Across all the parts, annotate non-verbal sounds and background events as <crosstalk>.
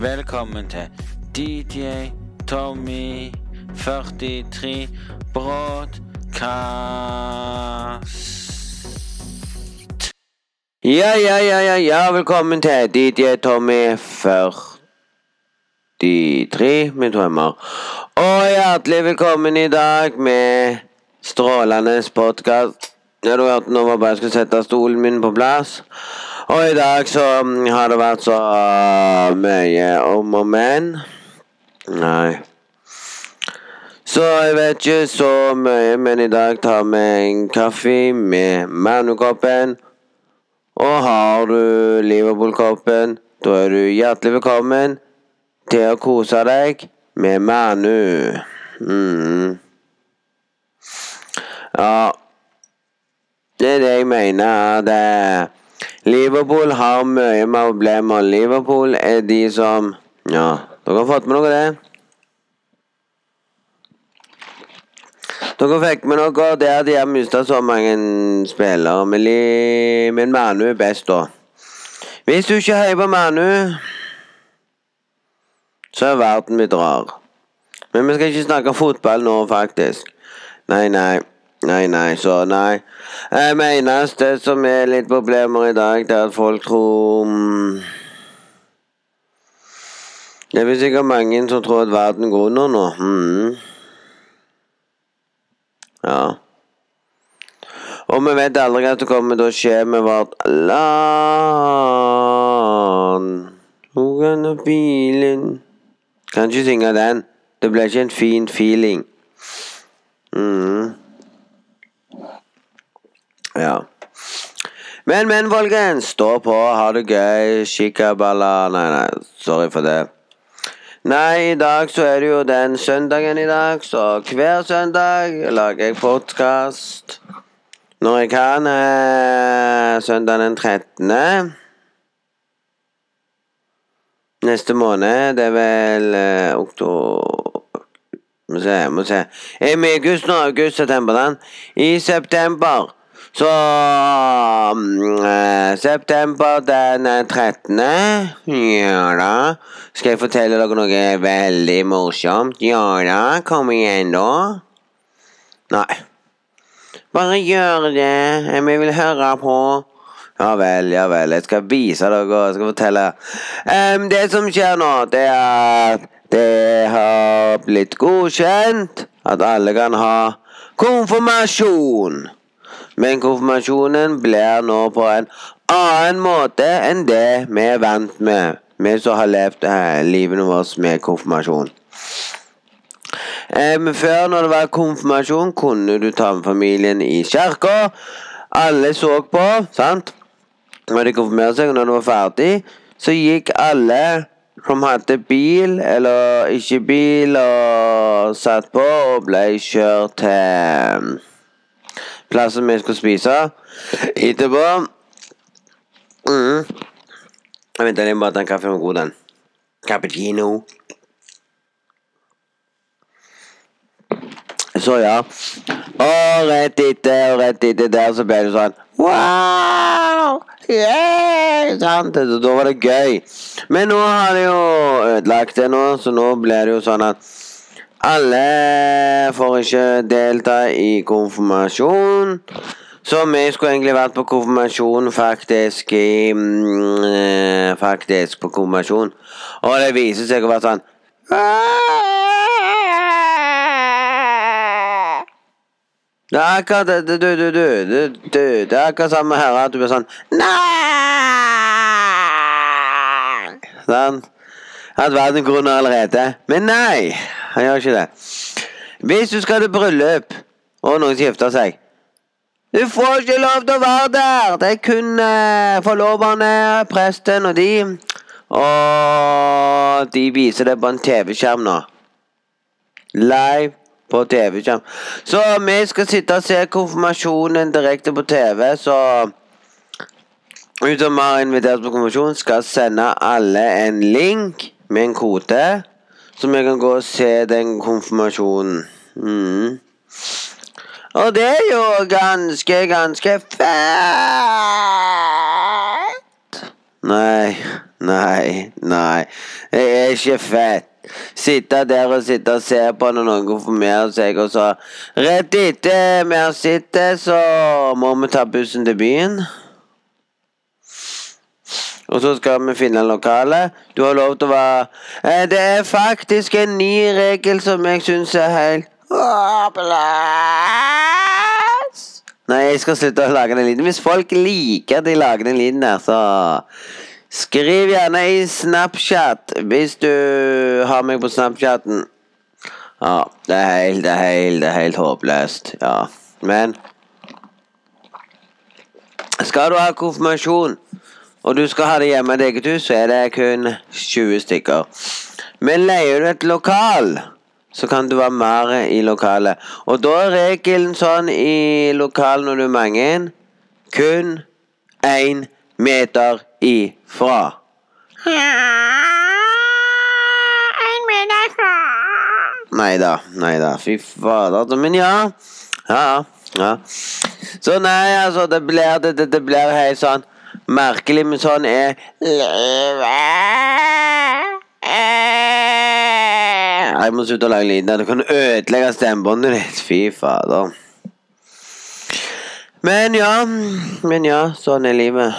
Velkommen til DJ Tommy 43 Broadcast. Ja, ja, ja, ja, ja, velkommen til DJ Tommy 43 med drømmer. Og hjertelig velkommen i dag med strålende podkast. Ja, du hørte nå var bare jeg skulle sette stolen min på plass. Og i dag så mm, har det vært så uh, mye om og men. Nei. Så jeg vet ikke så mye, men i dag tar vi en kaffe med Manu-koppen. Og har du Liverpool-koppen, da er du hjertelig velkommen til å kose deg med Manu. Mm. Ja Det er det jeg mener. Det eh, Liverpool har mye problemer. Liverpool er de som Ja, dere har fått med noe av det? Dere fikk med noe det de har mista så mange spillere. Men Manu er best, da. Hvis du ikke heier på Manu, så er verden mitt rar. Men vi skal ikke snakke fotball nå, faktisk. Nei, nei. Nei, nei, så nei. Jeg mener det som er litt problemer i dag, det er at folk tror mm, Det er sikkert mange som tror at verden går under nå. Mm. Ja. Og vi vet aldri hva som kommer til å skje med vårt land. Kan ikke synge den. Det ble ikke en fin feeling. Mm. Ja. Men, men, folkens. Stå på, ha det gøy. Shikaballa Nei, nei, sorry for det. Nei, i dag så er det jo den søndagen i dag, så hver søndag lager jeg podkast. Når jeg kan. Eh, søndag den 13. Neste måned, det er vel eh, oktober Må se, må se. Er vi i august nå? August, september, den. I september så um, September den 13. Ja da. Skal jeg fortelle dere noe veldig morsomt? Ja da. Kom igjen, da. Nei. Bare gjør det. Vi vil høre på. Ja vel, ja vel. Jeg skal vise dere og skal fortelle. Um, det som skjer nå, det er at det har blitt godkjent at alle kan ha konfirmasjon. Men konfirmasjonen blir nå på en annen måte enn det vi er vant med, vi som har levd eh, livene våre med konfirmasjon. Eh, før, når det var konfirmasjon, kunne du ta med familien i kirka. Alle så på, sant? Når de konfirmerte seg, og når det var ferdig, så gikk alle som hadde bil eller ikke bil, og satt på og ble kjørt til plassen vi skulle spise etterpå. Mm. Jeg venter litt bare at den kaffen var god, den. Cappuccino. Så ja. Og rett etter og rett etter der så ble det sånn Wow! Yeah! Sant? Så da var det gøy. Men nå har de jo ødelagt det nå, så nå blir det jo sånn at alle får ikke delta i konfirmasjon. Så vi skulle egentlig vært på konfirmasjon faktisk i mm, Faktisk på konfirmasjon. Og det viser seg å være sånn Det er akkurat det, du, du, du, du, Det er akkurat samme her at du blir sånn Nei! Sånn. At verden går under allerede. Men nei, han gjør ikke det. Hvis du skal til bryllup, og noen gifter seg Du får ikke lov til å være der! Det er kun eh, forloverne, presten og de. Og de viser det på en TV-skjerm nå. Live på TV-skjerm. Så vi skal sitte og se konfirmasjonen direkte på TV, så Hun som har invitert på konfirmasjon, skal sende alle en link med en kode, så jeg kan gå og se den konfirmasjonen. Mm. Og det er jo ganske, ganske fett. Nei, Nei, nei. Det er ikke fett. Sitte der og sitte og se på når noen konfirmerer seg, og så Rett etter vi har sett så må vi ta bussen til byen. Og så skal vi finne en lokale. Du har lov til å være eh, Det er faktisk en ny regel som jeg syns er helt! Nei, jeg skal slutte å lage den lyden. Hvis folk liker at jeg lager den lyden der, så skriv gjerne i Snapchat hvis du har meg på Snapchatten. Ja, det er helt, det er helt, det er helt håpløst. Ja, men Skal du ha konfirmasjon, og du skal ha det hjemme i eget hus, så er det kun 20 stykker. Men leier du et lokal, så kan du være mer i lokalet. Og da er regelen sånn i lokal når du er mange, kun én meter ifra. Nei da, nei da. Fy fader. Men ja. Ja, ja. Så nei, altså, det blir, det, det, det blir helt sånn merkelig, men sånn er Jeg må slutte å lage lyder. Du kan ødelegge stemmebåndet ditt. Fy fader. Men ja, men ja, sånn er livet.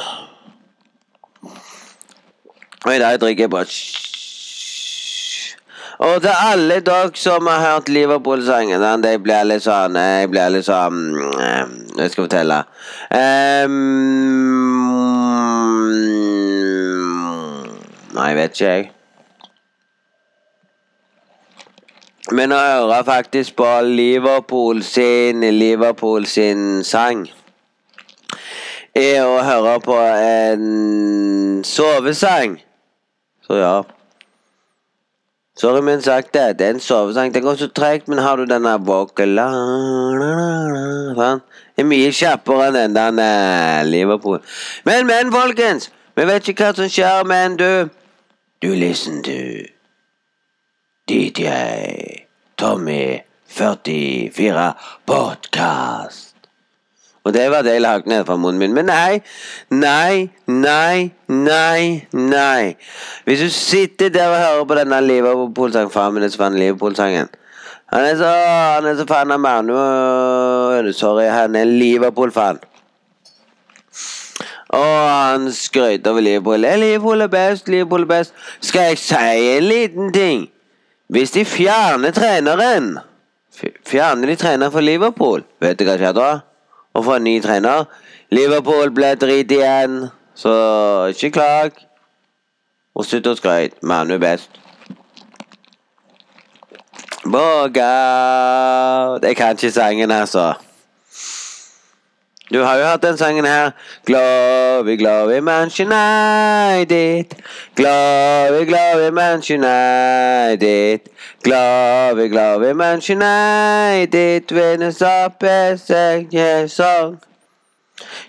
Og i dag drikker jeg bare og til alle dere som har hørt Liverpool-sangen den, Jeg blir litt sånn Jeg blir litt sånn eh, Jeg skal fortelle. Um, nei, jeg vet ikke, jeg. Men å høre faktisk på Liverpool sin Liverpool sin sang er å høre på en sovesang. Så ja. Sorry, men sagt det. Det er en sovesang. Det går så tregt, men har du denne sånn? Det er mye kjappere enn den der Liverpool. Men, men, folkens! Vi vet ikke hva som skjer, men du Du listen to DJ Tommy 44 Podcast. Og det var det jeg lagde ned fra munnen min. Men nei, nei, nei, nei, nei. Hvis du sitter der og hører på denne Liverpool-sangen Faen min er så fan Liverpool-sangen. Han er så Han er så fan av Manu Sorry, han er Liverpool-fan. Og han skrøt over Liverpool. Er Liverpool er best, Liverpool er best. Skal jeg si en liten ting? Hvis de fjerner treneren Fjerner de treneren for Liverpool, vet du hva skjer da? Og få en ny trener. Liverpool ble drit igjen, så ikke klag. Og slutt å skryte. Manu best. Bogout Jeg kan ikke sangen, altså. Du har jo hørt den sangen her. Glory, glory, Manchester United. Glory, glory, Manchester United. Glory, glory, Manchester United. Winners up a second song.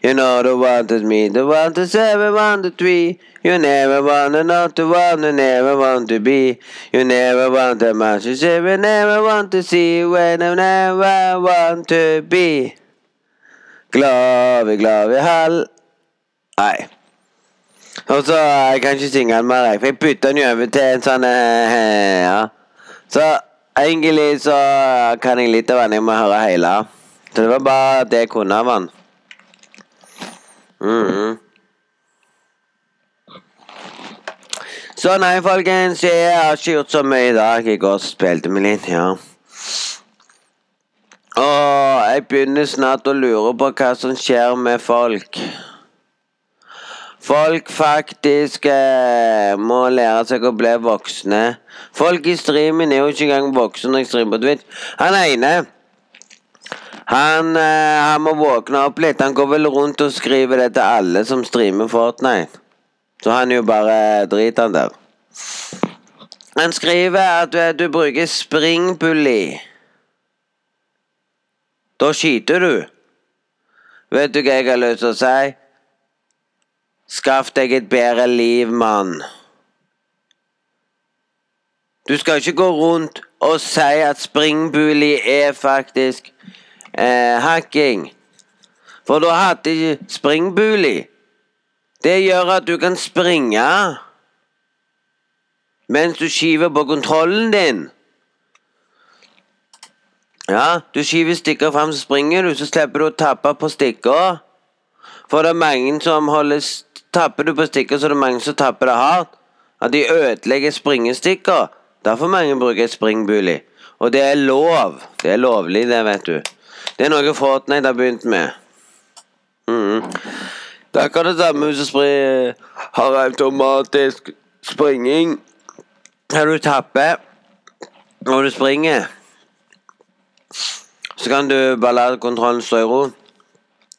You know the one that's me, the one that's everyone one to three. You never wanna not the one you never want to be. You never want the Manchester, you never want to see when I never want to be. Glad glad vi hall Nei. Og så Jeg kan ikke synge den mer, for jeg bytta den over til en sånn eh, Ja. Så egentlig så kan jeg litt av den. Jeg må høre hele. Så det var bare det jeg kunne av den. Mm -hmm. Så nei, folkens. Jeg har ikke gjort så mye i dag. I går spilte vi litt, ja. Og jeg begynner snart å lure på hva som skjer med folk. Folk faktisk eh, må lære seg å bli voksne. Folk i streamen er jo ikke engang voksne når jeg streamer på Twitch. Han ene han, eh, han må våkne opp litt. Han går vel rundt og skriver det til alle som streamer Fortnite. Så han er jo bare drit han der. Han skriver at du, du bruker springbully. Da skyter du. Vet du hva jeg har lyst til å si? Skaff deg et bedre liv, mann. Du skal ikke gå rundt og si at springbuli er faktisk eh, hacking. For da hadde ikke springbuli Det gjør at du kan springe mens du skiver på kontrollen din. Ja, du skiver stikker fram, så springer du, så slipper du å tappe på stikker. For det er mange som holder s- Tapper du på stikker, så er mange som tapper det hardt. At de ødelegger springestikker. Derfor mange bruker springbully. Og det er lov. Det er lovlig, det, vet du. Det er noe Fortnite har begynt med. Mm. Det er akkurat det samme hvis du har automatisk springing. Når du tapper når du springer, så kan du bare la kontrollen stå i ro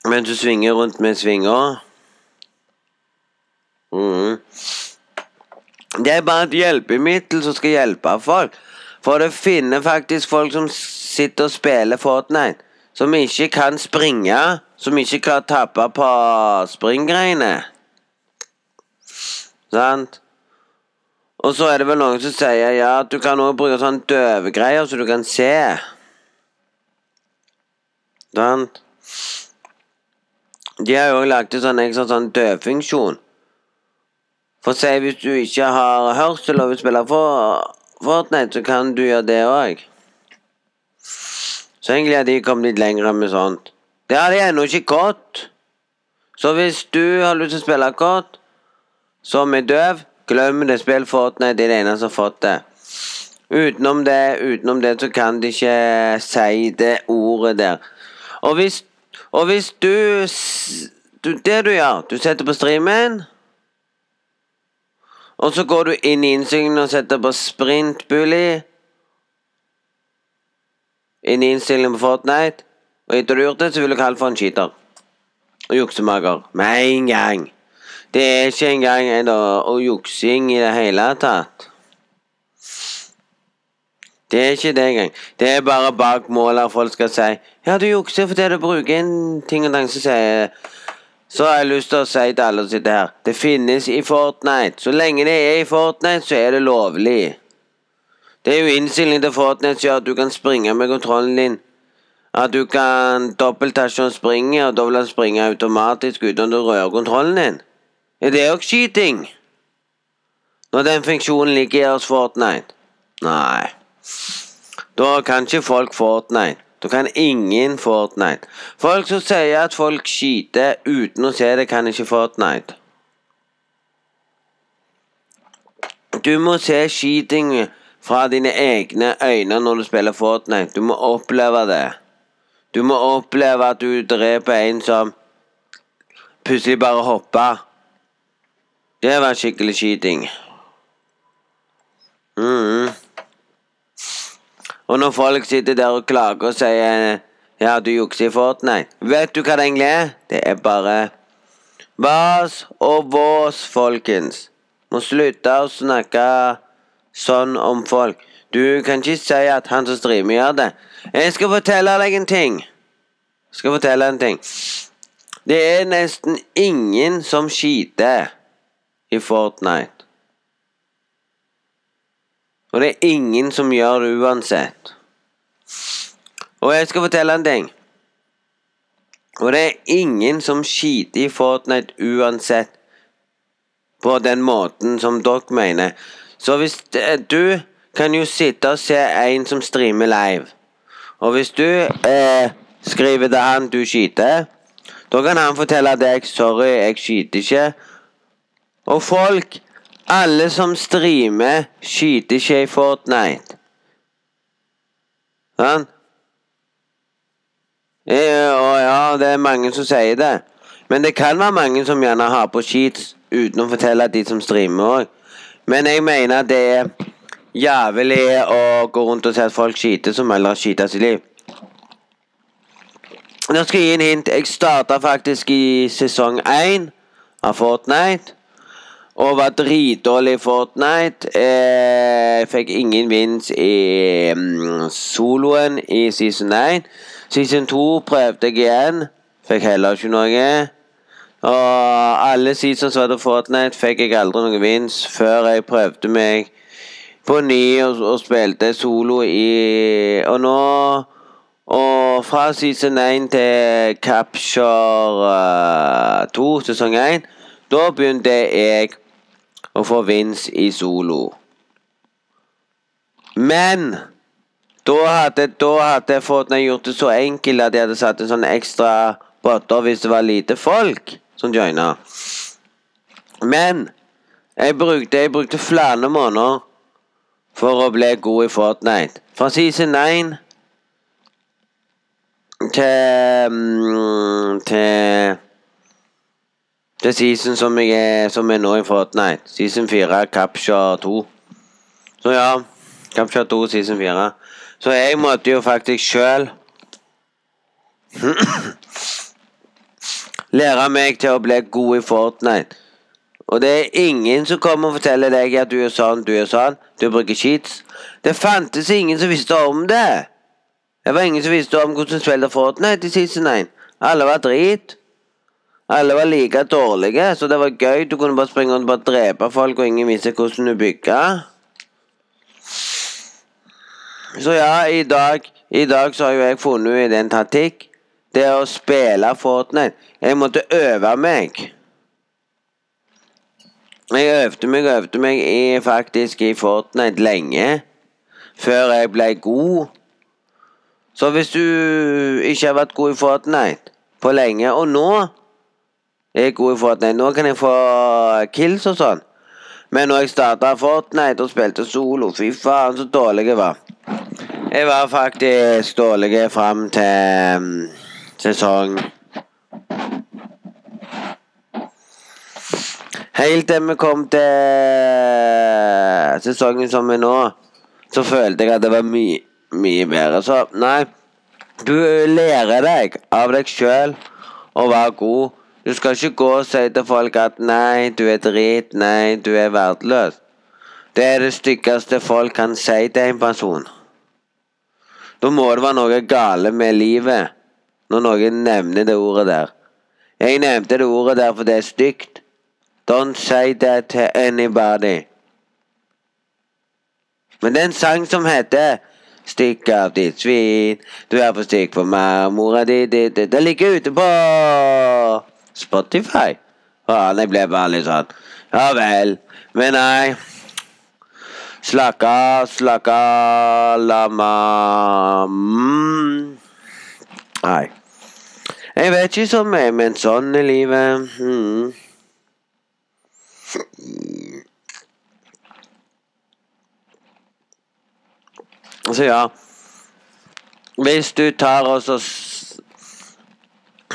mens du svinger rundt med svinger. Mhm. Det er bare et hjelpemiddel som skal hjelpe folk. For det finner faktisk folk som sitter og spiller Fortnite, som ikke kan springe, som ikke kan tappe på springgreiene. Sant? Og så er det vel noen som sier ja, at du kan også bruke sånn døvegreier så du kan se. Sant? De har jo òg lagt en sånn ekstra sånn døvfunksjon. For si hvis du ikke har hørsel og vil spille for Fortnite, så kan du gjøre det òg. Så egentlig har de kommet litt lenger med sånt. Det har de ennå ikke gått. Så hvis du har lyst til å spille kort som er døv, glem det. Spill Fortnite. Det er det eneste som har fått det. Utenom det, utenom det så kan de ikke si det ordet der. Og hvis, og hvis du, du Det du gjør, du setter på streamen og så går du inn i innstillingen og setter på sprintbully. Inn i innstillingen på Fortnite. Og etter du har gjort det, så vil du kalle for en cheater. Og juksemaker. Med en gang. Det er ikke engang en juksing i det hele tatt. Det er ikke det engang. Det er bare bak målet folk skal si Ja, du jukser fordi du bruker en ting og tang som sier så har jeg lyst til å si til alle som sitter her Det finnes i Fortnite. Så lenge det er i Fortnite, så er det lovlig. Det er jo innstillingen til Fortnite som gjør at du kan springe med kontrollen din. At du kan dobbelttasje og springe, og da vil han springe automatisk uten å røre kontrollen din. Er det òg skyting? Når den funksjonen ligger hos Fortnite? Nei. Da kan ikke folk Fortnite. Da kan ingen Fortnite. Folk som sier at folk skyter uten å se det, kan ikke Fortnite. Du må se skyting fra dine egne øyne når du spiller Fortnite. Du må oppleve det. Du må oppleve at du dreper en som plutselig bare hopper. Det var skikkelig skyting. Mhm. Og når folk sitter der og klager og sier ja, du jukser i Fortnite, vet du hva det egentlig er? Det er bare vas og vås, folkens. Må slutte å snakke sånn om folk. Du kan ikke si at han som streamer, gjør det. Jeg skal fortelle deg en ting. Jeg skal fortelle en ting. Det er nesten ingen som skiter i Fortnite. Og det er ingen som gjør det uansett. Og jeg skal fortelle en ting. Og det er ingen som skiter i Fortnite uansett. På den måten som dere mener. Så hvis du kan jo sitte og se en som streamer live. Og hvis du eh, skriver til han du skyter, da kan han fortelle deg 'sorry, jeg skyter ikke'. Og folk, alle som streamer, skyter ikke i Fortnite. Sånn? Og ja, det er mange som sier det. Men det kan være mange som gjerne har på cheats uten å fortelle at de som streamer òg. Men jeg mener det er jævlig å gå rundt og se at folk skyter som heller skyter sitt liv. Nå skal jeg gi en hint. Jeg starta faktisk i sesong én av Fortnite. Og var dritdårlig i Fortnite. Eh, fikk ingen vins i mm, soloen i season 1. Season 2 prøvde jeg igjen. Fikk heller ikke noe. Og alle seasons var hadde Fortnite, fikk jeg aldri noen vins før jeg prøvde meg på ny og, og spilte solo i Og nå Og fra season 1 til Capture uh, 2, sesong 1, da begynte jeg å får Vince i solo. Men da hadde, da hadde Fortnite gjort det så enkelt at de hadde satt en sånn ekstra botter hvis det var lite folk som joina. Men jeg brukte, jeg brukte flere måneder for å bli god i Fortnite. Fra season 9 til mm, til er season som jeg er, som er nå i Fortnite. Season 4, Capture 2. Så ja. Capture 2, season 4. Så jeg måtte jo faktisk sjøl <coughs> lære meg til å bli god i Fortnite. Og det er ingen som kommer og forteller deg at du er sånn, du er sånn. Du bruker cheats. Det fantes ingen som visste om det. Det var ingen som visste om hvordan du spilte Fortnite i season 1. Alle var drit. Alle var like dårlige, så det var gøy. Du kunne bare springe rundt og bare drepe folk, og ingen visste hvordan du bygga. Så ja, i dag, i dag så har jo jeg funnet ut en taktikk. Det er å spille Fortnite. Jeg måtte øve meg. Jeg øvde meg øvde meg i, faktisk i Fortnite lenge. Før jeg ble god. Så hvis du ikke har vært god i Fortnite på lenge, og nå er god i Fortnite, nå kan jeg få kills og sånn. Men når jeg starta Fortnite og spilte solo, fy faen så dårlig jeg var. Jeg var faktisk dårlig fram til um, sesong Helt til vi kom til sesongen som er nå, så følte jeg at det var mye, mye bedre. Så nei, du lærer deg av deg sjøl å være god. Du skal ikke gå og si til folk at 'nei, du er drit', 'nei, du er verdiløs'. Det er det styggeste folk kan si til en person. Da må det være noe gale med livet når noen nevner det ordet der. Jeg nevnte det ordet der for det er stygt. Don't say that to anybody. Men det er en sang som heter Stikk av ditt svin, du er for stygg for meg, mora di Det Det ligger ute på Spotify. Og jeg ble bare litt sånn Ja vel. Men nei. Slakka, slapp av, la meg mm. Nei. Jeg vet ikke så mye, men sånn er livet. Mm. Så ja Hvis du tar og så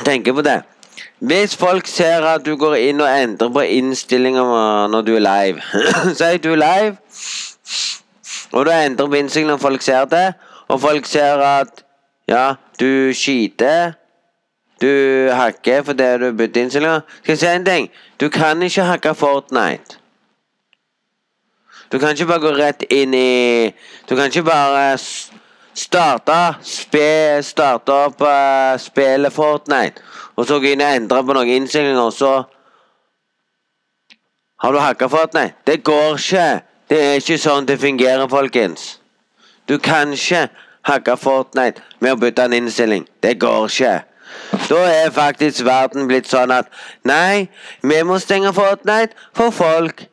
tenker på det Hvis folk ser at du går inn og endrer på innstillinger når du er live <clears throat> Si du er live, og du endrer på innstillingene når folk ser det, og folk ser at ja, du skiter du hakker fordi du bytter innstillinger. Skal jeg si en ting? Du kan ikke hakke Fortnite. Du kan ikke bare gå rett inn i Du kan ikke bare starte spe, starta opp uh, spille Fortnite, og så gå inn og endre på noen innstillinger, og så Har du hacka Fortnite? Det går ikke. Det er ikke sånn det fungerer, folkens. Du kan ikke hacke Fortnite med å bytte en innstilling. Det går ikke. Da er faktisk verden blitt sånn at nei, vi må stenge Fortnite for folk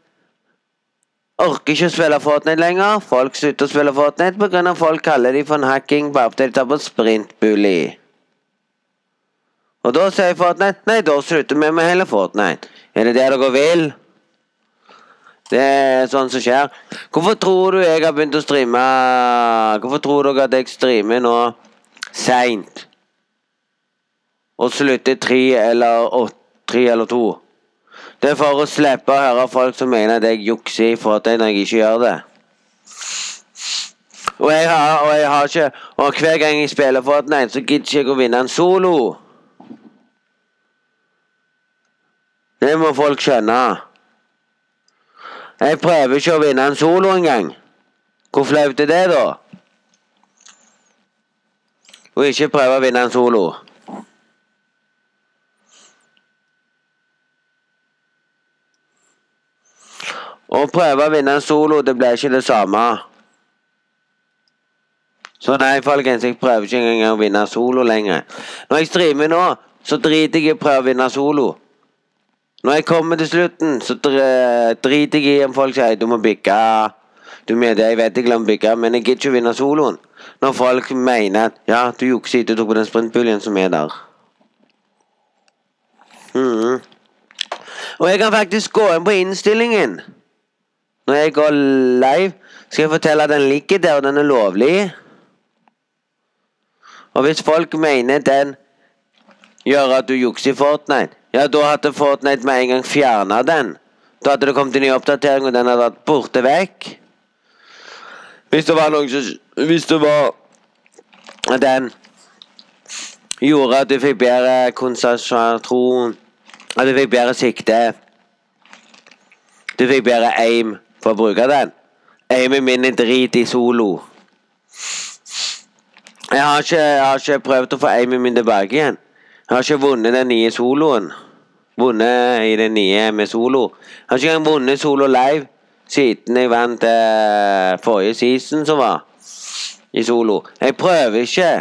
orker ikke å spille Fortnite lenger. Folk slutter å spille Fortnite pga. folk kaller de for en hacking bare updater på sprintbully. Og da sier Fortnite nei, da slutter vi med hele Fortnite. Er det det dere vil? Det er sånn som skjer. Hvorfor tror du jeg har begynt å streame Hvorfor tror dere at jeg streamer nå seint? Og slutter tre eller åtte, tre eller to? Det er for å slippe å høre folk som mener at jeg jukser i forhold når jeg ikke gjør det. Og jeg har, og jeg har ikke Og hver gang jeg spiller Fortnite, så gidder ikke å vinne en solo. Det må folk skjønne. Jeg prøver ikke å vinne en solo engang. Hvor flaut er det, da? Å ikke prøve å vinne en solo. Å prøve å vinne en solo, det blir ikke det samme. Så nei, folkens, jeg prøver ikke engang å vinne solo lenger. Når jeg streamer nå, så driter jeg i å prøve å vinne solo. Når jeg kommer til slutten, så driter jeg i om folk sier du må bygge. Du med det, jeg vet jeg glemmer bygge, men jeg gidder ikke å vinne soloen. Når folk mener at ja, du jukser ikke du tok på den sprintbuljen som er der. Mm. Og jeg kan faktisk gå inn på innstillingen. Når jeg går live, skal jeg fortelle at den ligger der, og den er lovlig. Og hvis folk mener den gjør at du jukser i Fortnite, ja, da hadde Fortnite med en gang fjerna den. Da hadde det kommet en ny oppdatering, og den hadde vært borte vekk. Hvis det var noen som Hvis det var den gjorde at du fikk bedre konsentrasjon At du fikk bedre sikte Du fikk bedre aim for å bruke den. Amy min er drit i solo. Jeg har ikke, jeg har ikke prøvd å få Amy min tilbake igjen. Jeg har ikke vunnet den nye soloen. Vunnet i den nye med solo. Jeg har ikke engang vunnet solo live siden jeg vant eh, forrige season som var i solo. Jeg prøver ikke.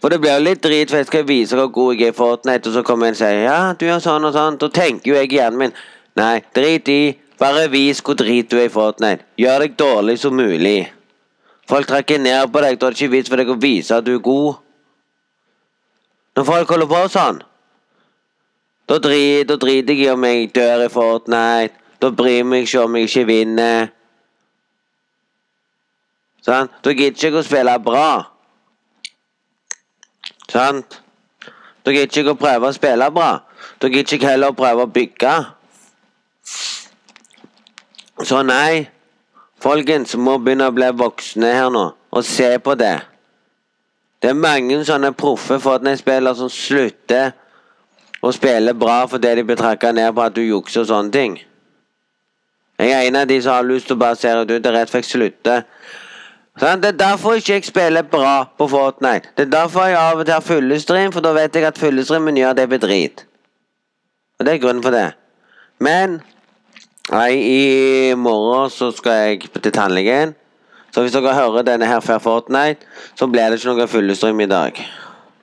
For det blir jo litt drit, for jeg skal vise hvor god jeg er i Fortnite, og så kommer en og sier ja, du gjør sånn og sånn. Da tenker jo jeg i hjernen min nei, drit i. Bare vis hvor drit du er i Fortnite. Gjør deg dårlig som mulig. Folk trekker ned på deg, da er det ikke vits for deg å vise at du er god. Når folk holder på sånn, da, drit, driter jeg i om jeg dør i Fortnite. Da bryr jeg meg ikke om jeg ikke vinner. Sant? Da gidder ikke å spille bra. Sant? Da gidder ikke å prøve å spille bra. Da gidder ikke jeg heller å prøve å bygge. Så nei, folkens må begynne å bli voksne her nå, og se på det. Det er mange sånne proffe Fortnite-spillere som slutter å spille bra fordi de blir trakka ned på at du jukser og sånne ting. Jeg er en av de som har lyst til å bare se det ut. Er rett fikk slutte. Sånn, det er derfor ikke jeg spiller bra på Fortnite. Det er derfor jeg av og til har fullestream, for da vet jeg at fullestreamen gjør det blir drit. Og det er grunnen for det. Men nei, i morgen så skal jeg til tannlegen. Så hvis dere hører denne her før Fortnite, så blir det ikke noe fullestream i dag.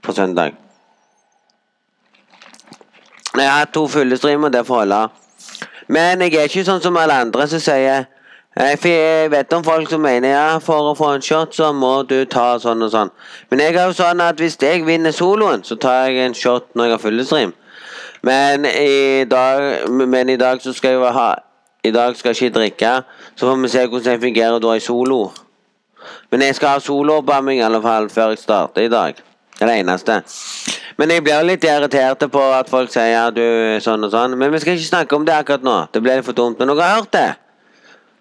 På søndag. Jeg har hatt to fullestreamer, det får holde. Men jeg er ikke sånn som alle andre som sier jeg vet om folk som mener ja, for å få en shot, så må du ta sånn og sånn. Men jeg er jo sånn at hvis jeg vinner soloen, så tar jeg en shot når jeg har fullestream. Men men i dag så skal jeg jo ha I dag skal jeg ikke drikke, så får vi se hvordan jeg fungerer da i solo. Men jeg skal ha solooppvarming i alle fall før jeg starter i dag. Det er det eneste. Men jeg blir litt irritert på at folk sier du sånn og sånn. Men vi skal ikke snakke om det akkurat nå. Det blir for dumt. Men dere har hørt det.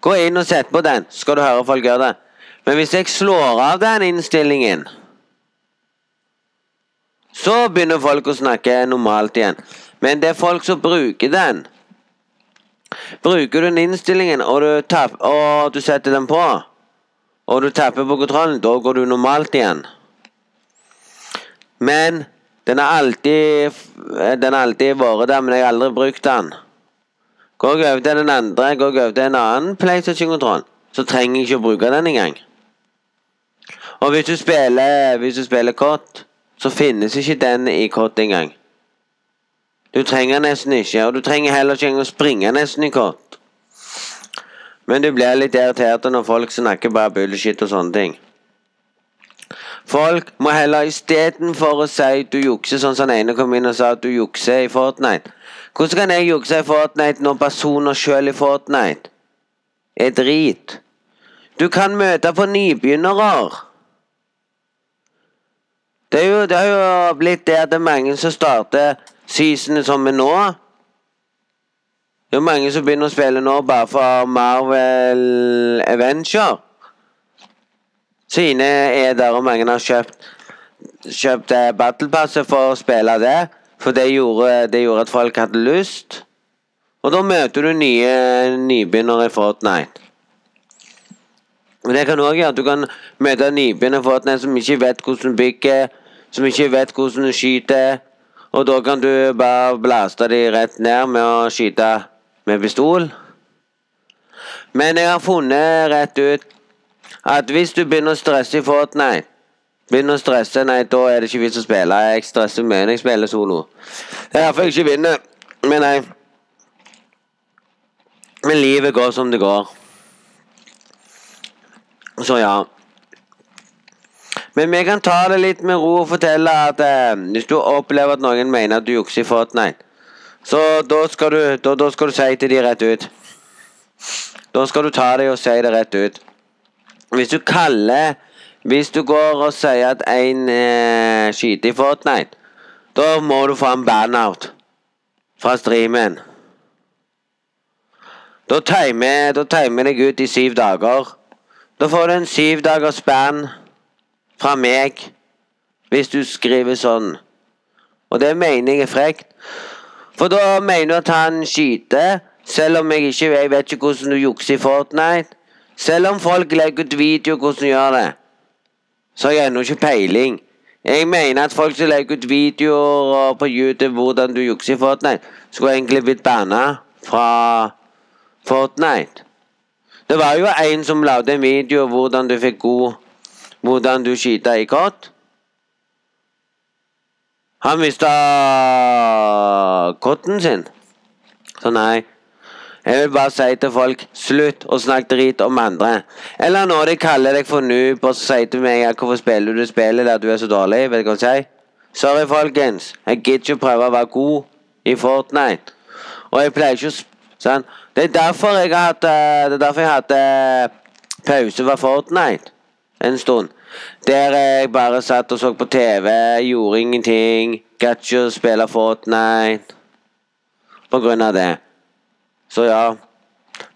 Gå inn og sett på den, så skal du høre folk gjøre det. Men hvis jeg slår av den innstillingen, så begynner folk å snakke normalt igjen. Men det er folk som bruker den. Bruker du den innstillingen, og du, tapp, og du setter den på, og du tapper på kontrollen, da går du normalt igjen. Men den har alltid har alltid vært der, men jeg har aldri brukt den. Går jeg over til den andre, går jeg over til en annen PlayStation-kontroll, så trenger jeg ikke å bruke den engang. Og hvis du spiller Hvis du spiller kort, så finnes ikke den i kort engang. Du trenger nesten ikke, og du trenger heller ikke engang å springe nesten i kort. Men du blir litt irritert når folk snakker bare bullshit og sånne ting. Folk må heller istedenfor å si du jukser, sånn som den ene kom inn og sa at du jukser i Fortnite. Hvordan kan jeg jukse i Fortnite når personer sjøl i Fortnite er drit? Du kan møte på nybegynnere. Det er jo, det har jo blitt det at det er mange som starter seasonet som er nå. Det er mange som begynner å spille nå bare for Marvel Avenger. Sine er der, og mange har kjøpt, kjøpt eh, Battlepasset for å spille det. For det gjorde, det gjorde at folk hadde lyst. Og da møter du nye nybegynnere i Fortnite. Men det kan òg gjøre. Du kan møte nybegynnere i Fortnite som ikke vet hvordan bygger, som ikke vet hvordan skyter. Og da kan du bare blaste de rett ned med å skyte med pistol. Men jeg har funnet rett ut at hvis du begynner å stresse i Fortnite Begynner å stresse, nei, da er det ikke vits å spille. Jeg stresser mye når jeg spiller solo. Det er derfor jeg ikke vinner. Men nei. Men livet går som det går. Så ja. Men vi kan ta det litt med ro og fortelle at eh, hvis du opplever at noen mener at du jukser i Fortnite, så da skal, du, da, da skal du si til de rett ut. Da skal du ta det og si det rett ut. Hvis du kaller Hvis du går og sier at en eh, skyter i Fortnite, da må du få en ban-out fra streamen. Da timer timer deg ut i syv dager. Da får du en syv dagers ban fra meg hvis du skriver sånn. Og det mener jeg er frekt. For da mener du at han skyter, selv om jeg ikke jeg vet ikke hvordan du jukser i Fortnite. Selv om folk legger ut video hvordan du gjør det, så har jeg ennå ikke peiling. Jeg mener at folk som legger ut videoer på YouTube hvordan du jukser i Fortnite, skulle egentlig blitt banna fra Fortnite. Det var jo en som lagde en video hvordan du fikk god Hvordan du skyter i kort? Han mista kotten sin. Så nei. Jeg vil bare si til folk slutt å snakke drit om andre. Eller når de kaller deg for noob og sier til meg hvorfor spiller du spillet der du er så dårlig. Vet du hva jeg sier? Sorry, folkens. Jeg gidder ikke å prøve å være god i Fortnite. Og jeg pleier ikke å sånn. Det er derfor jeg har hatt eh, Det er derfor jeg hadde eh, pause fra Fortnite en stund. Der jeg bare satt og så på TV, gjorde ingenting. Gadd ikke å spille Fortnite på grunn av det. Så ja.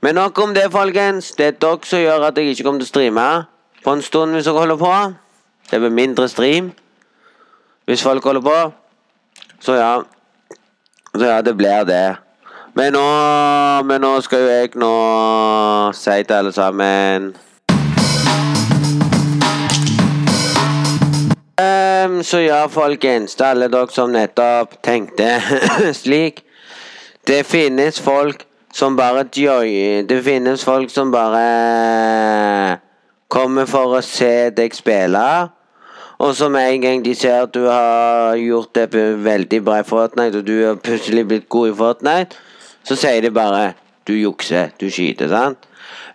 Men nok om det, folkens. Det er dere som gjør at jeg ikke kommer til å streame på en stund hvis dere holder på. Det blir mindre stream hvis folk holder på. Så ja. Så ja, det blir det. Men nå, men nå skal jo jeg nå si til alle sammen um, Så ja, folkens. Til alle dere som nettopp tenkte <coughs> slik. Det finnes folk som bare joy. Det finnes folk som bare kommer for å se deg spille. Og så med en gang de ser at du har gjort det veldig bra i Fortnite, og du har plutselig blitt god i Fortnite, så sier de bare 'du jukser, du skyter', sant?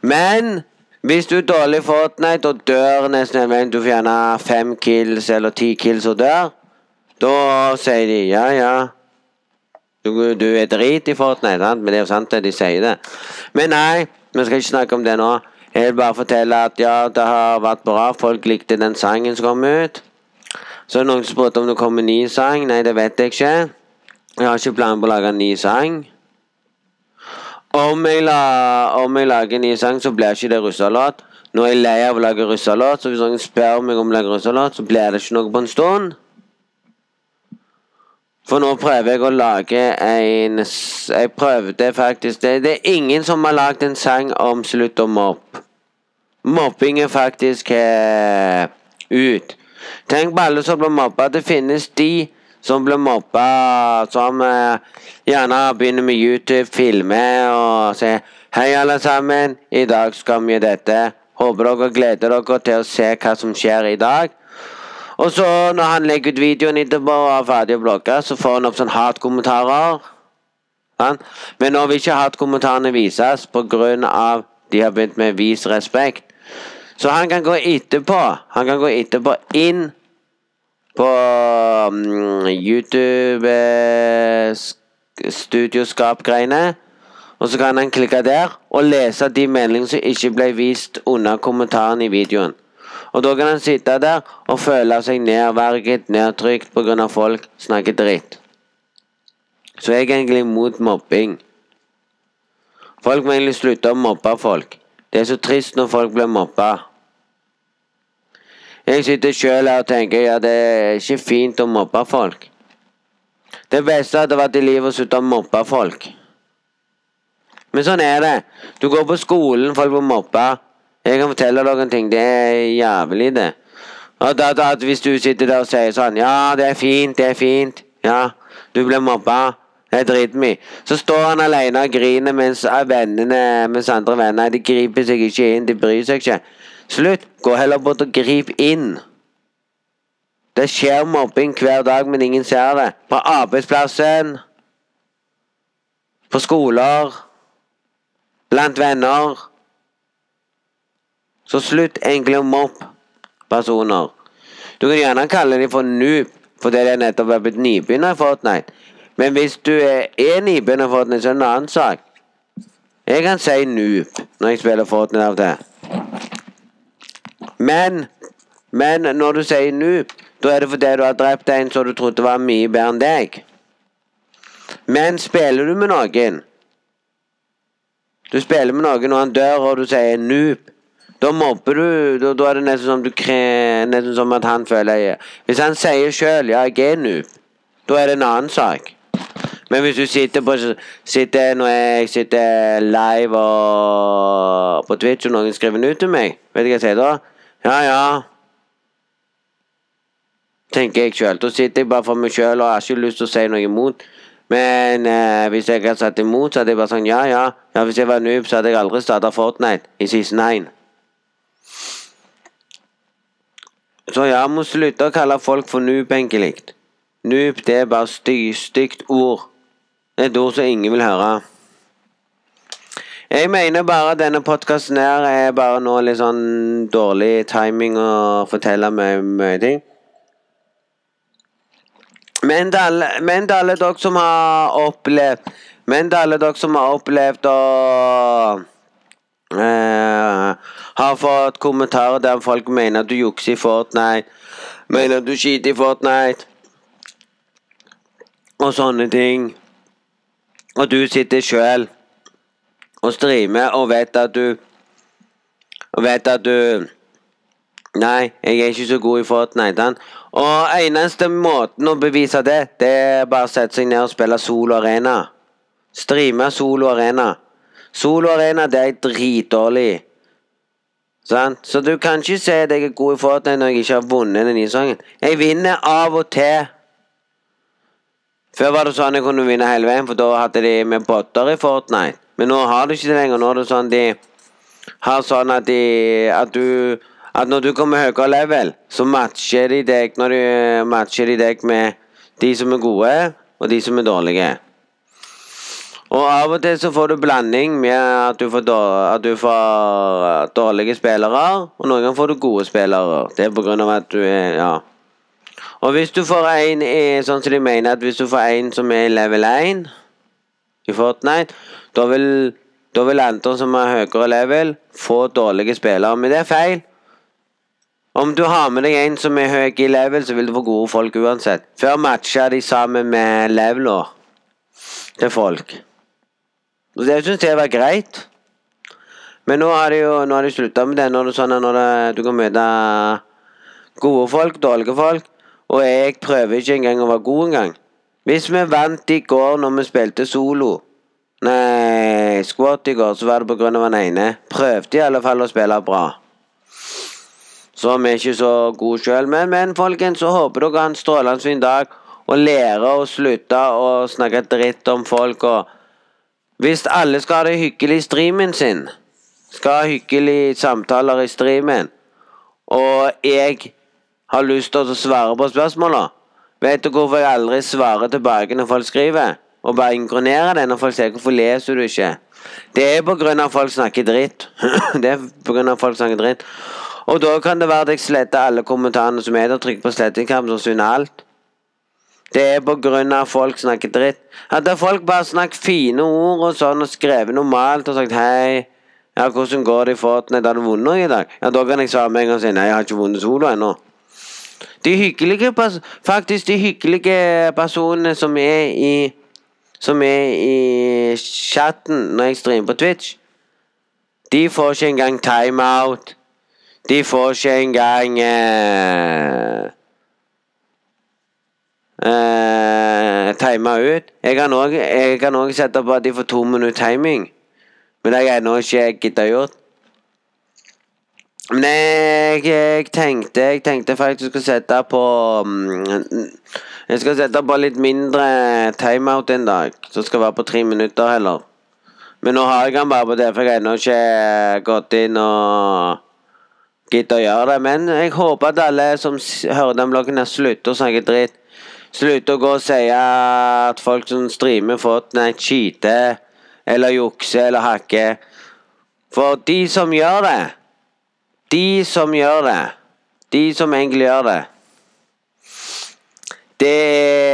Men hvis du er dårlig i Fortnite og dør nesten en du får gjerne fem kills eller ti kills og dør, da sier de 'ja, ja'. Du, du er drit i Fortnite, sant? men det er jo sant at de sier det. Men nei, vi skal ikke snakke om det nå. Jeg vil bare fortelle at ja, det har vært bra. Folk likte den sangen som kom ut. Så er det noen som spurte om det kommer en ny sang. Nei, det vet jeg ikke. Jeg har ikke planer på å lage en ny sang. Om jeg, lager en ny sang, så blir ikke det russelåt. Nå er jeg lei av å lage russelåt, så hvis noen spør meg om å lage russelåt, så blir det ikke noe på en stund. For nå prøver jeg å lage en Jeg prøvde faktisk det. Det er ingen som har lagd en sang om slutt å mobbe. Mobbing er faktisk eh, ut. Tenk på alle som blir mobba. Det finnes de som blir mobba, som eh, gjerne begynner med YouTube, filmer og sier Hei, alle sammen. I dag skal vi gjøre dette. Håper dere gleder dere til å se hva som skjer i dag. Og så, når han legger ut videoen etterpå og er ferdig å blogge, så får han opp sånn hatkommentarer. Men nå vil ikke hatkommentarene vises pga. de har begynt med 'vis respekt'. Så han kan gå etterpå. Han kan gå etterpå inn på um, YouTube eh. Og så kan han klikke der og lese de meldingene som ikke ble vist under kommentaren i videoen. Og da kan han sitte der og føle seg nedverget, nedtrykt pga. folk snakker dritt. Så jeg er egentlig imot mobbing. Folk må egentlig slutte å mobbe folk. Det er så trist når folk blir mobba. Jeg sitter sjøl her og tenker ja, det er ikke fint å mobbe folk. Det beste hadde vært i livet å slutte å mobbe folk. Men sånn er det. Du går på skolen, folk blir mobba. Jeg kan fortelle dere en ting. Det er jævlig, det. Og da, da, hvis du sitter der og sier sånn Ja, det er fint, det er fint. Ja, du ble mobba. Det er dritmye. Så står han alene og griner mens vennene, mens andre venner de griper seg ikke inn. De bryr seg ikke. Slutt. Gå heller bort og grip inn. Det skjer mobbing hver dag, men ingen ser det. På arbeidsplassen. På skoler. Blant venner. Så slutt egentlig å mobbe personer. Du kan gjerne kalle dem for noob fordi de nettopp er blitt nybegynner i Fortnite. Men hvis du er, er nybegynner i Fortnite, så er det en annen sak. Jeg kan si noob når jeg spiller Fortnite av og til. Men Men når du sier noob, da er det fordi du har drept en som du trodde var mye bedre enn deg. Men spiller du med noen Du spiller med noen, og han dør, og du sier noob. Da mobber du Da, da er det nesten som du kre, Nesten som at han føler jeg. Hvis han sier sjøl 'ja, jeg er noob', da er det en annen sak. Men hvis du sitter på sitter, Når jeg sitter live og på Twitch, og noen skriver ut til meg, vet du hva jeg sier da? Ja, ja. Tenker jeg sjøl. Da sitter jeg bare for meg sjøl og har ikke lyst til å si noe imot. Men eh, hvis jeg hadde satt imot, så hadde jeg bare sånn ja, ja. ja hvis jeg var noob, så hadde jeg aldri starta Fortnite i season 9. Så ja, må slutte å kalle folk for noob, egentlig. Noob, det er bare stygt, stygt ord. Et ord som ingen vil høre. Jeg mener bare denne podkasten her er bare nå litt sånn dårlig timing å fortelle meg mye ting. Men til alle, men til alle dere som har opplevd Men til alle dere som har opplevd å Uh, Har fått kommentarer der folk mener at du jukser i Fortnite, mener at du skiter i Fortnite og sånne ting. Og du sitter sjøl og streamer og vet at du Og vet at du Nei, jeg er ikke så god i Fortnite. Han. Og eneste måten å bevise det, det er bare å sette seg ned og spille solo arena. Streame solo arena. Solo arena, det er dritdårlig. Sant? Så du kan ikke si at jeg er god i Fortnite når jeg ikke har vunnet den isongen. Jeg vinner av og til. Før var det sånn jeg kunne vinne hele veien, for da hadde de med botter i Fortnite. Men nå har du ikke det lenger. Nå er det sånn de har sånn at de At du At når du kommer høyere level, så matcher de deg Når de matcher de deg med de som er gode, og de som er dårlige. Og av og til så får du blanding med at du får, dår, at du får dårlige spillere, og noen ganger får du gode spillere. Det er på grunn av at du er Ja. Og hvis du får en sånn som de mener at hvis du får en som er level 1 i Fortnite, da vil, da vil andre som har høyere level, få dårlige spillere. Men det er feil. Om du har med deg en som er høy i level, så vil du få gode folk uansett. Før matcha de sammen med levela til folk. Og det syns jeg var greit. Men nå har de jo slutta med det. Nå er det sånn at det, du kan møte gode folk, dårlige folk. Og jeg prøver ikke engang å være god engang. Hvis vi vant i går når vi spilte solo Nei, squat i går, så var det på grunn av han ene. Prøvde i alle fall å spille bra. Så vi er ikke så gode sjøl. Men, men folkens, så håper dere har en strålende fin dag. Og lærer å slutte å snakke dritt om folk. Og hvis alle skal ha det hyggelig i streamen sin, skal ha hyggelige samtaler i streamen, og jeg har lyst til å svare på spørsmåla, vet du hvorfor jeg aldri svarer tilbake når folk skriver? Og bare inkronerer det når folk sier 'hvorfor leser du ikke'? Det er på grunn av at folk snakker dritt. <clears throat> det er på grunn av at folk snakker dritt. Og da kan det være at jeg sletter alle kommentarene som er der, trykker på slettingknappen og sunner alt. Det er på grunn av at folk snakker dritt. Hadde folk bare snakket fine ord og sånn og skrevet normalt og sagt 'hei', ja, hvordan går det i Fortnite, har du vunnet noe i dag? Ja, da kan jeg svare med en gang og si 'nei, jeg har ikke vunnet solo ennå'. De hyggelige, faktisk de hyggelige personene som er i som er i chatten når jeg streamer på Twitch, de får ikke engang timeout. De får ikke engang eh, eh, Tima ut. Jeg kan òg sette på at de får to minutter timing, men det har jeg ennå ikke gidda gjort. Men jeg, jeg, tenkte Jeg tenkte faktisk å sette på um, Jeg skal sette på litt mindre timeout en dag. Som skal være på tre minutter heller. Men nå har jeg den bare på det, for jeg har ennå ikke gått inn og giddet å gjøre det. Men jeg håper at alle som hører den bloggen, slutter å snakke dritt. Slutter å gå og si at folk som streamer Fortnite, cheater eller jukser eller hakker. For de som gjør det De som gjør det, de som egentlig gjør det Det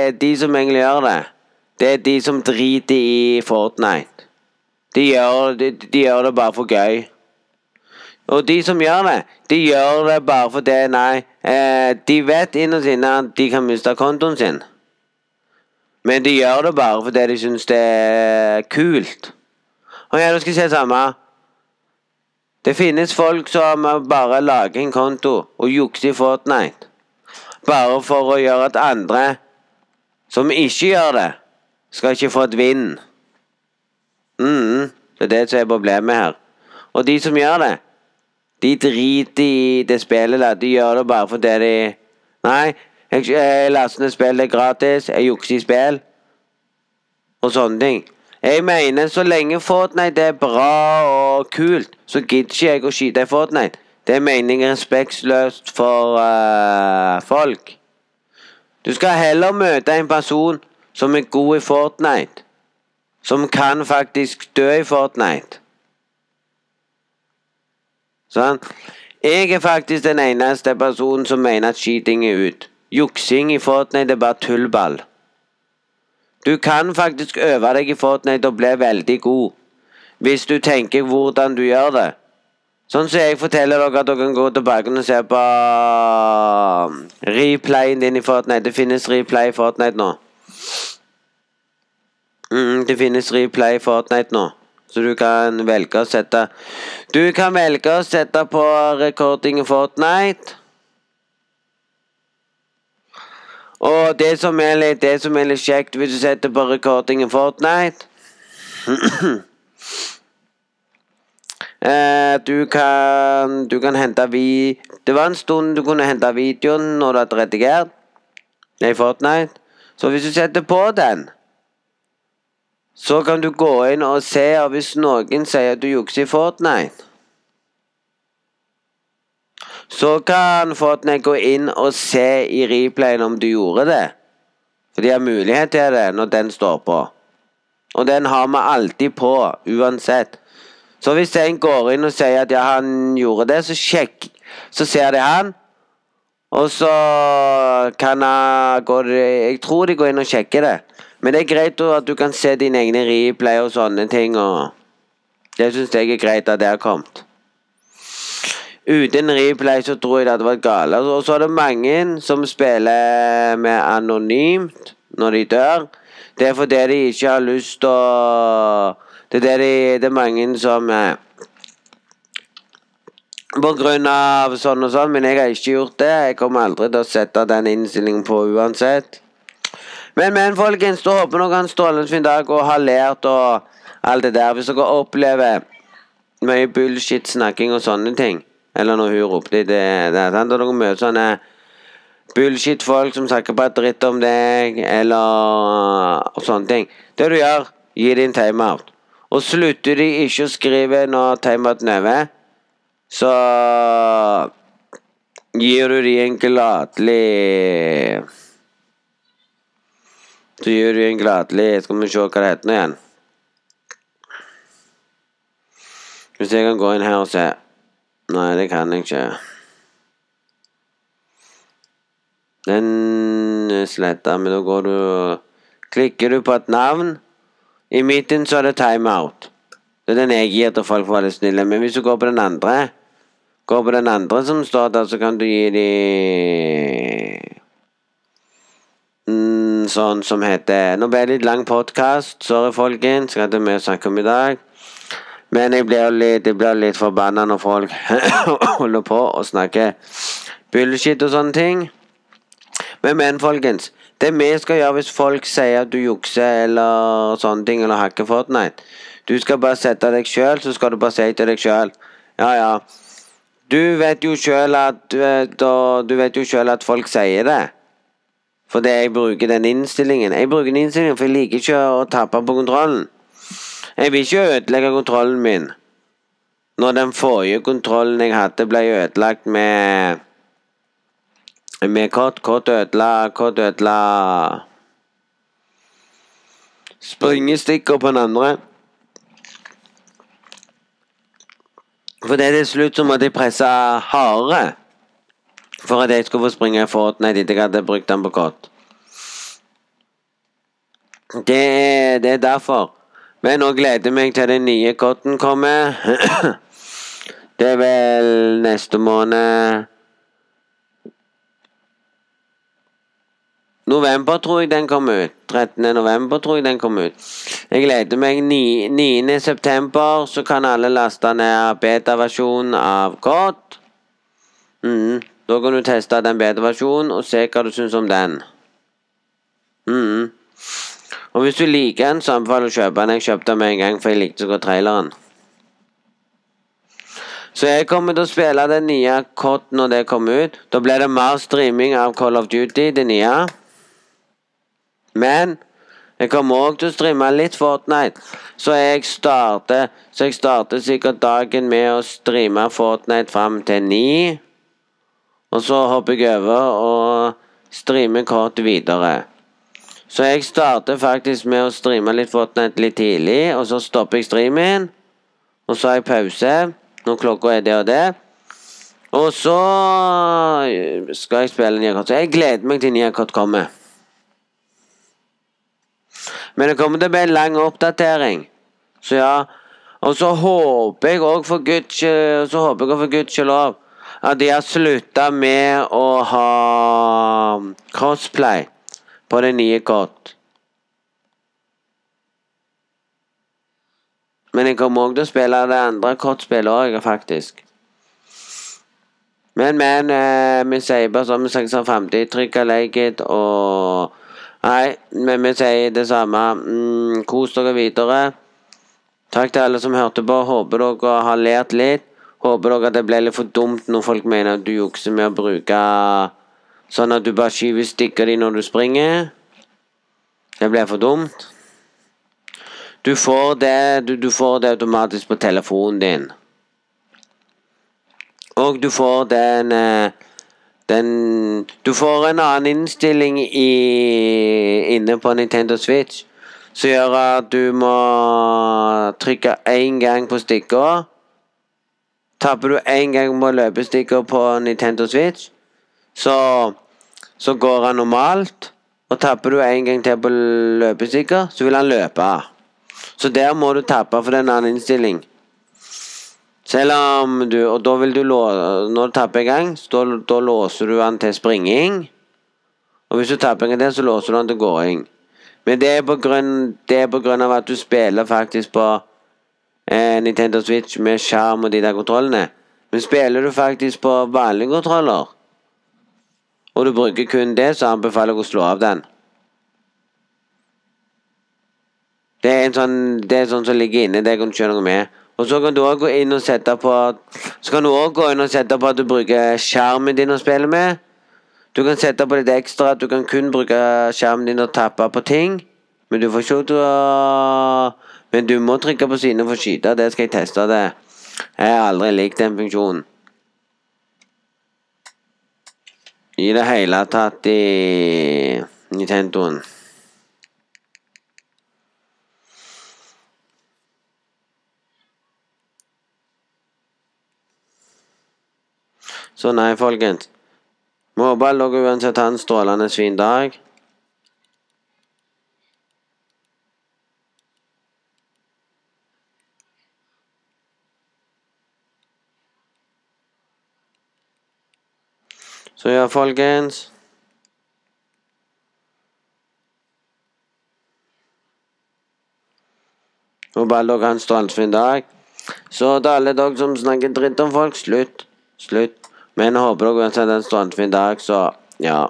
er de som egentlig gjør det. Det er de som driter i Fortnite. De gjør, de, de gjør det bare for gøy. Og de som gjør det, de gjør det bare for det, Nei, eh, de vet innerst inne at de kan miste kontoen sin. Men de gjør det bare fordi de syns det er kult. Og ja, du skal si det samme. Det finnes folk som bare lager en konto og jukser i Fortnite. Bare for å gjøre at andre som ikke gjør det, skal ikke få et vinn. mm, det er det som er problemet her. Og de som gjør det, de driter i det spillet Da. De gjør det bare fordi de Nei, jeg, jeg laster ned spill, det er gratis. Jeg jukser i spill. Og sånne ting. Jeg mener, så lenge Fortnite er bra og kult, så gidder ikke jeg å skyte i Fortnite. Det er meningen respektløst for uh, folk. Du skal heller møte en person som er god i Fortnite. Som kan faktisk dø i Fortnite. Sånn. Jeg er faktisk den eneste personen som mener at skyting er ut. Juksing i Fortnite er bare tullball. Du kan faktisk øve deg i Fortnite og bli veldig god. Hvis du tenker hvordan du gjør det. Sånn som jeg forteller dere at dere kan gå tilbake og se på um, replayen din i Fortnite. Det finnes replay i Fortnite nå. Mm, det finnes replay i Fortnite nå. Så du kan velge å sette Du kan velge å sette på recording i Fortnite. Og det som er litt, det som er litt kjekt hvis du setter på recording i Fortnite <clears throat> Du kan Du kan hente vi... Det var en stund du kunne hente videoen når du hadde redigert i Fortnite. Så hvis du setter på den så kan du gå inn og se og hvis noen sier at du jukser i Fortnite. Så kan Fortnite gå inn og se i replayen om du gjorde det. For de har mulighet til det når den står på. Og den har vi alltid på, uansett. Så hvis en går inn og sier at ja, han gjorde det, så sjekk Så ser de han. Og så kan han gå Jeg tror de går inn og sjekker det. Men det er greit at du kan se dine egne replay og sånne ting. og Det syns jeg er greit at det har kommet. Uten replay så tror jeg det hadde vært galt. Og så er det mange som spiller med anonymt når de dør. Det er fordi de ikke har lyst til å Det er det, de, det er mange som eh, På grunn av sånn og sånn, men jeg har ikke gjort det. Jeg kommer aldri til å sette den innstillingen på uansett. Men, men, folkens, da håper dere en strålende fin dag og har lært og alt det der. Hvis dere opplever mye bullshit-snakking og sånne ting, eller når hun ropte det, det sant? Og dere møter sånne bullshit-folk som snakker bare dritt om deg, eller og sånne ting Det du gjør, gi dem timeout. Og slutter de ikke å skrive når timeouten er over, så gir du de en gladelig så gir du en gladelig Skal vi se hva det heter nå igjen. Hvis jeg kan gå inn her og se Nei, det kan jeg ikke. Den sletter men da går du Klikker du på et navn I midten så er det timeout. Det er den jeg gir til folk for å være snille. Men hvis du går på den andre Går på den andre som står der, så kan du gi dem sånn som heter Nå ble det litt lang podkast. Sorry, folkens. Jeg hadde mye å snakke om i dag. Men jeg blir litt, jeg litt forbanna når folk <coughs> holder på å snakke bullshit og sånne ting. Men, men, folkens. Det vi skal gjøre hvis folk sier at du jukser eller sånne ting, eller hacker Fortnite Du skal bare sette deg sjøl, så skal du bare si til deg sjøl Ja, ja. Du vet jo sjøl at, du vet jo selv at folk sier det. Fordi jeg bruker den innstillingen. Jeg bruker den innstillingen for jeg liker ikke å tape på kontrollen. Jeg vil ikke ødelegge kontrollen min. Når den forrige kontrollen jeg hadde, ble ødelagt med Med kort, kort Kort ødela Springestikker på den andre. For det til slutt så måtte jeg presse hardere. For at jeg skulle få springe Fortnite etter jeg hadde brukt den på kott. Det, er- det er derfor. Men nå gleder jeg meg til den nye kotten kommer. <clears throat> Det er vel neste måned November tror jeg den kom ut. 13. november tror jeg den kom ut. Jeg gleder meg 9. 9. september, så kan alle laste ned beta-versjonen av Kott. Mm. Da kan du teste den beta-versjonen og se hva du syns om den. Mm. Og hvis du liker den, så anbefaler jeg å kjøpe den. Jeg kjøpte den med en gang, for jeg likte så godt traileren. Så jeg kommer til å spille den nye Kott når det kommer ut. Da blir det mer streaming av Call of Duty, det nye. Men jeg kommer òg til å streame litt Fortnite. Så jeg starter Så jeg starter sikkert dagen med å streame Fortnite fram til ni. Og så hopper jeg over og streamer kort videre. Så jeg starter faktisk med å streame litt Fortnite litt tidlig, og så stopper jeg streamen. Og så har jeg pause når klokka er det og det. Og så skal jeg spille Niakot. Så jeg gleder meg til Niakot kommer. Men det kommer til å bli en lang oppdatering. Så ja. Og så håper jeg òg for Guds Så håper jeg for Guds lov at de har slutta med å ha crossplay på det nye kort. Men jeg kommer òg til å spille det andre kortspillet òg, faktisk. Men, men eh, Vi sier bare som Vi snakker sånn framtid. Trykk like it og Nei, men vi sier det samme. Mm, kos dere videre. Takk til alle som hørte på. Håper dere har lært litt. Håper dere at det ble litt for dumt når folk mener at du jukser med å bruke Sånn at du bare skyver stikker de når du springer. Det ble for dumt. Du får det, du, du får det automatisk på telefonen din. Og du får den eh, den Du får en annen innstilling i, inne på Nintendo Switch som gjør at du må trykke én gang på stikker. Tapper du én gang på løpestikker på Nintendo Switch, så, så går han normalt. Og tapper du en gang til på løpestikker, så vil han løpe. Så der må du tappe, for den annen innstilling. Selv om du Og da vil du låse, Når du tapper en gang, da, da låser du den til springing. Og hvis du tapper en gang til, så låser du den til gåing. Men det er på grunn, det er på grunn av at du spiller faktisk på eh, Nintendo Switch med skjerm og de der kontrollene. Men spiller du faktisk på vanlige kontroller, og du bruker kun det, så anbefaler jeg å slå av den. Det er en sånn, det er sånn som ligger inne, det kan du gjøre noe med. Og så kan du òg gå inn og sette på Så kan du også gå inn og sette på at du bruker skjermen din å spille med. Du kan sette på litt ekstra at du kan kun bruke skjermen din og tappe på ting. Men du får ikke til å Men du må trykke på siden for å skyte. Det skal jeg teste det. Jeg har aldri likt den funksjonen. I det hele tatt i Nintendoen. Så nei, folkens. Må bare dere uansett har en strålende fin dag. Så ja, folkens. Alle dere har en strålende dag. Så til alle dere som snakker dritt om folk, slutt. Slutt. Men jeg håper dere uansett en strålende dag, så ja.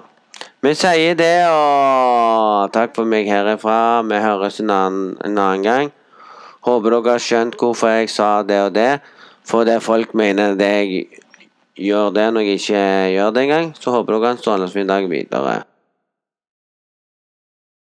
Vi sier det, og takk for meg herifra. Vi høres en annen, en annen gang. Håper dere har skjønt hvorfor jeg sa det og det. For det folk mener det jeg gjør det når jeg ikke gjør det engang. Så håper dere har en strålende dag videre.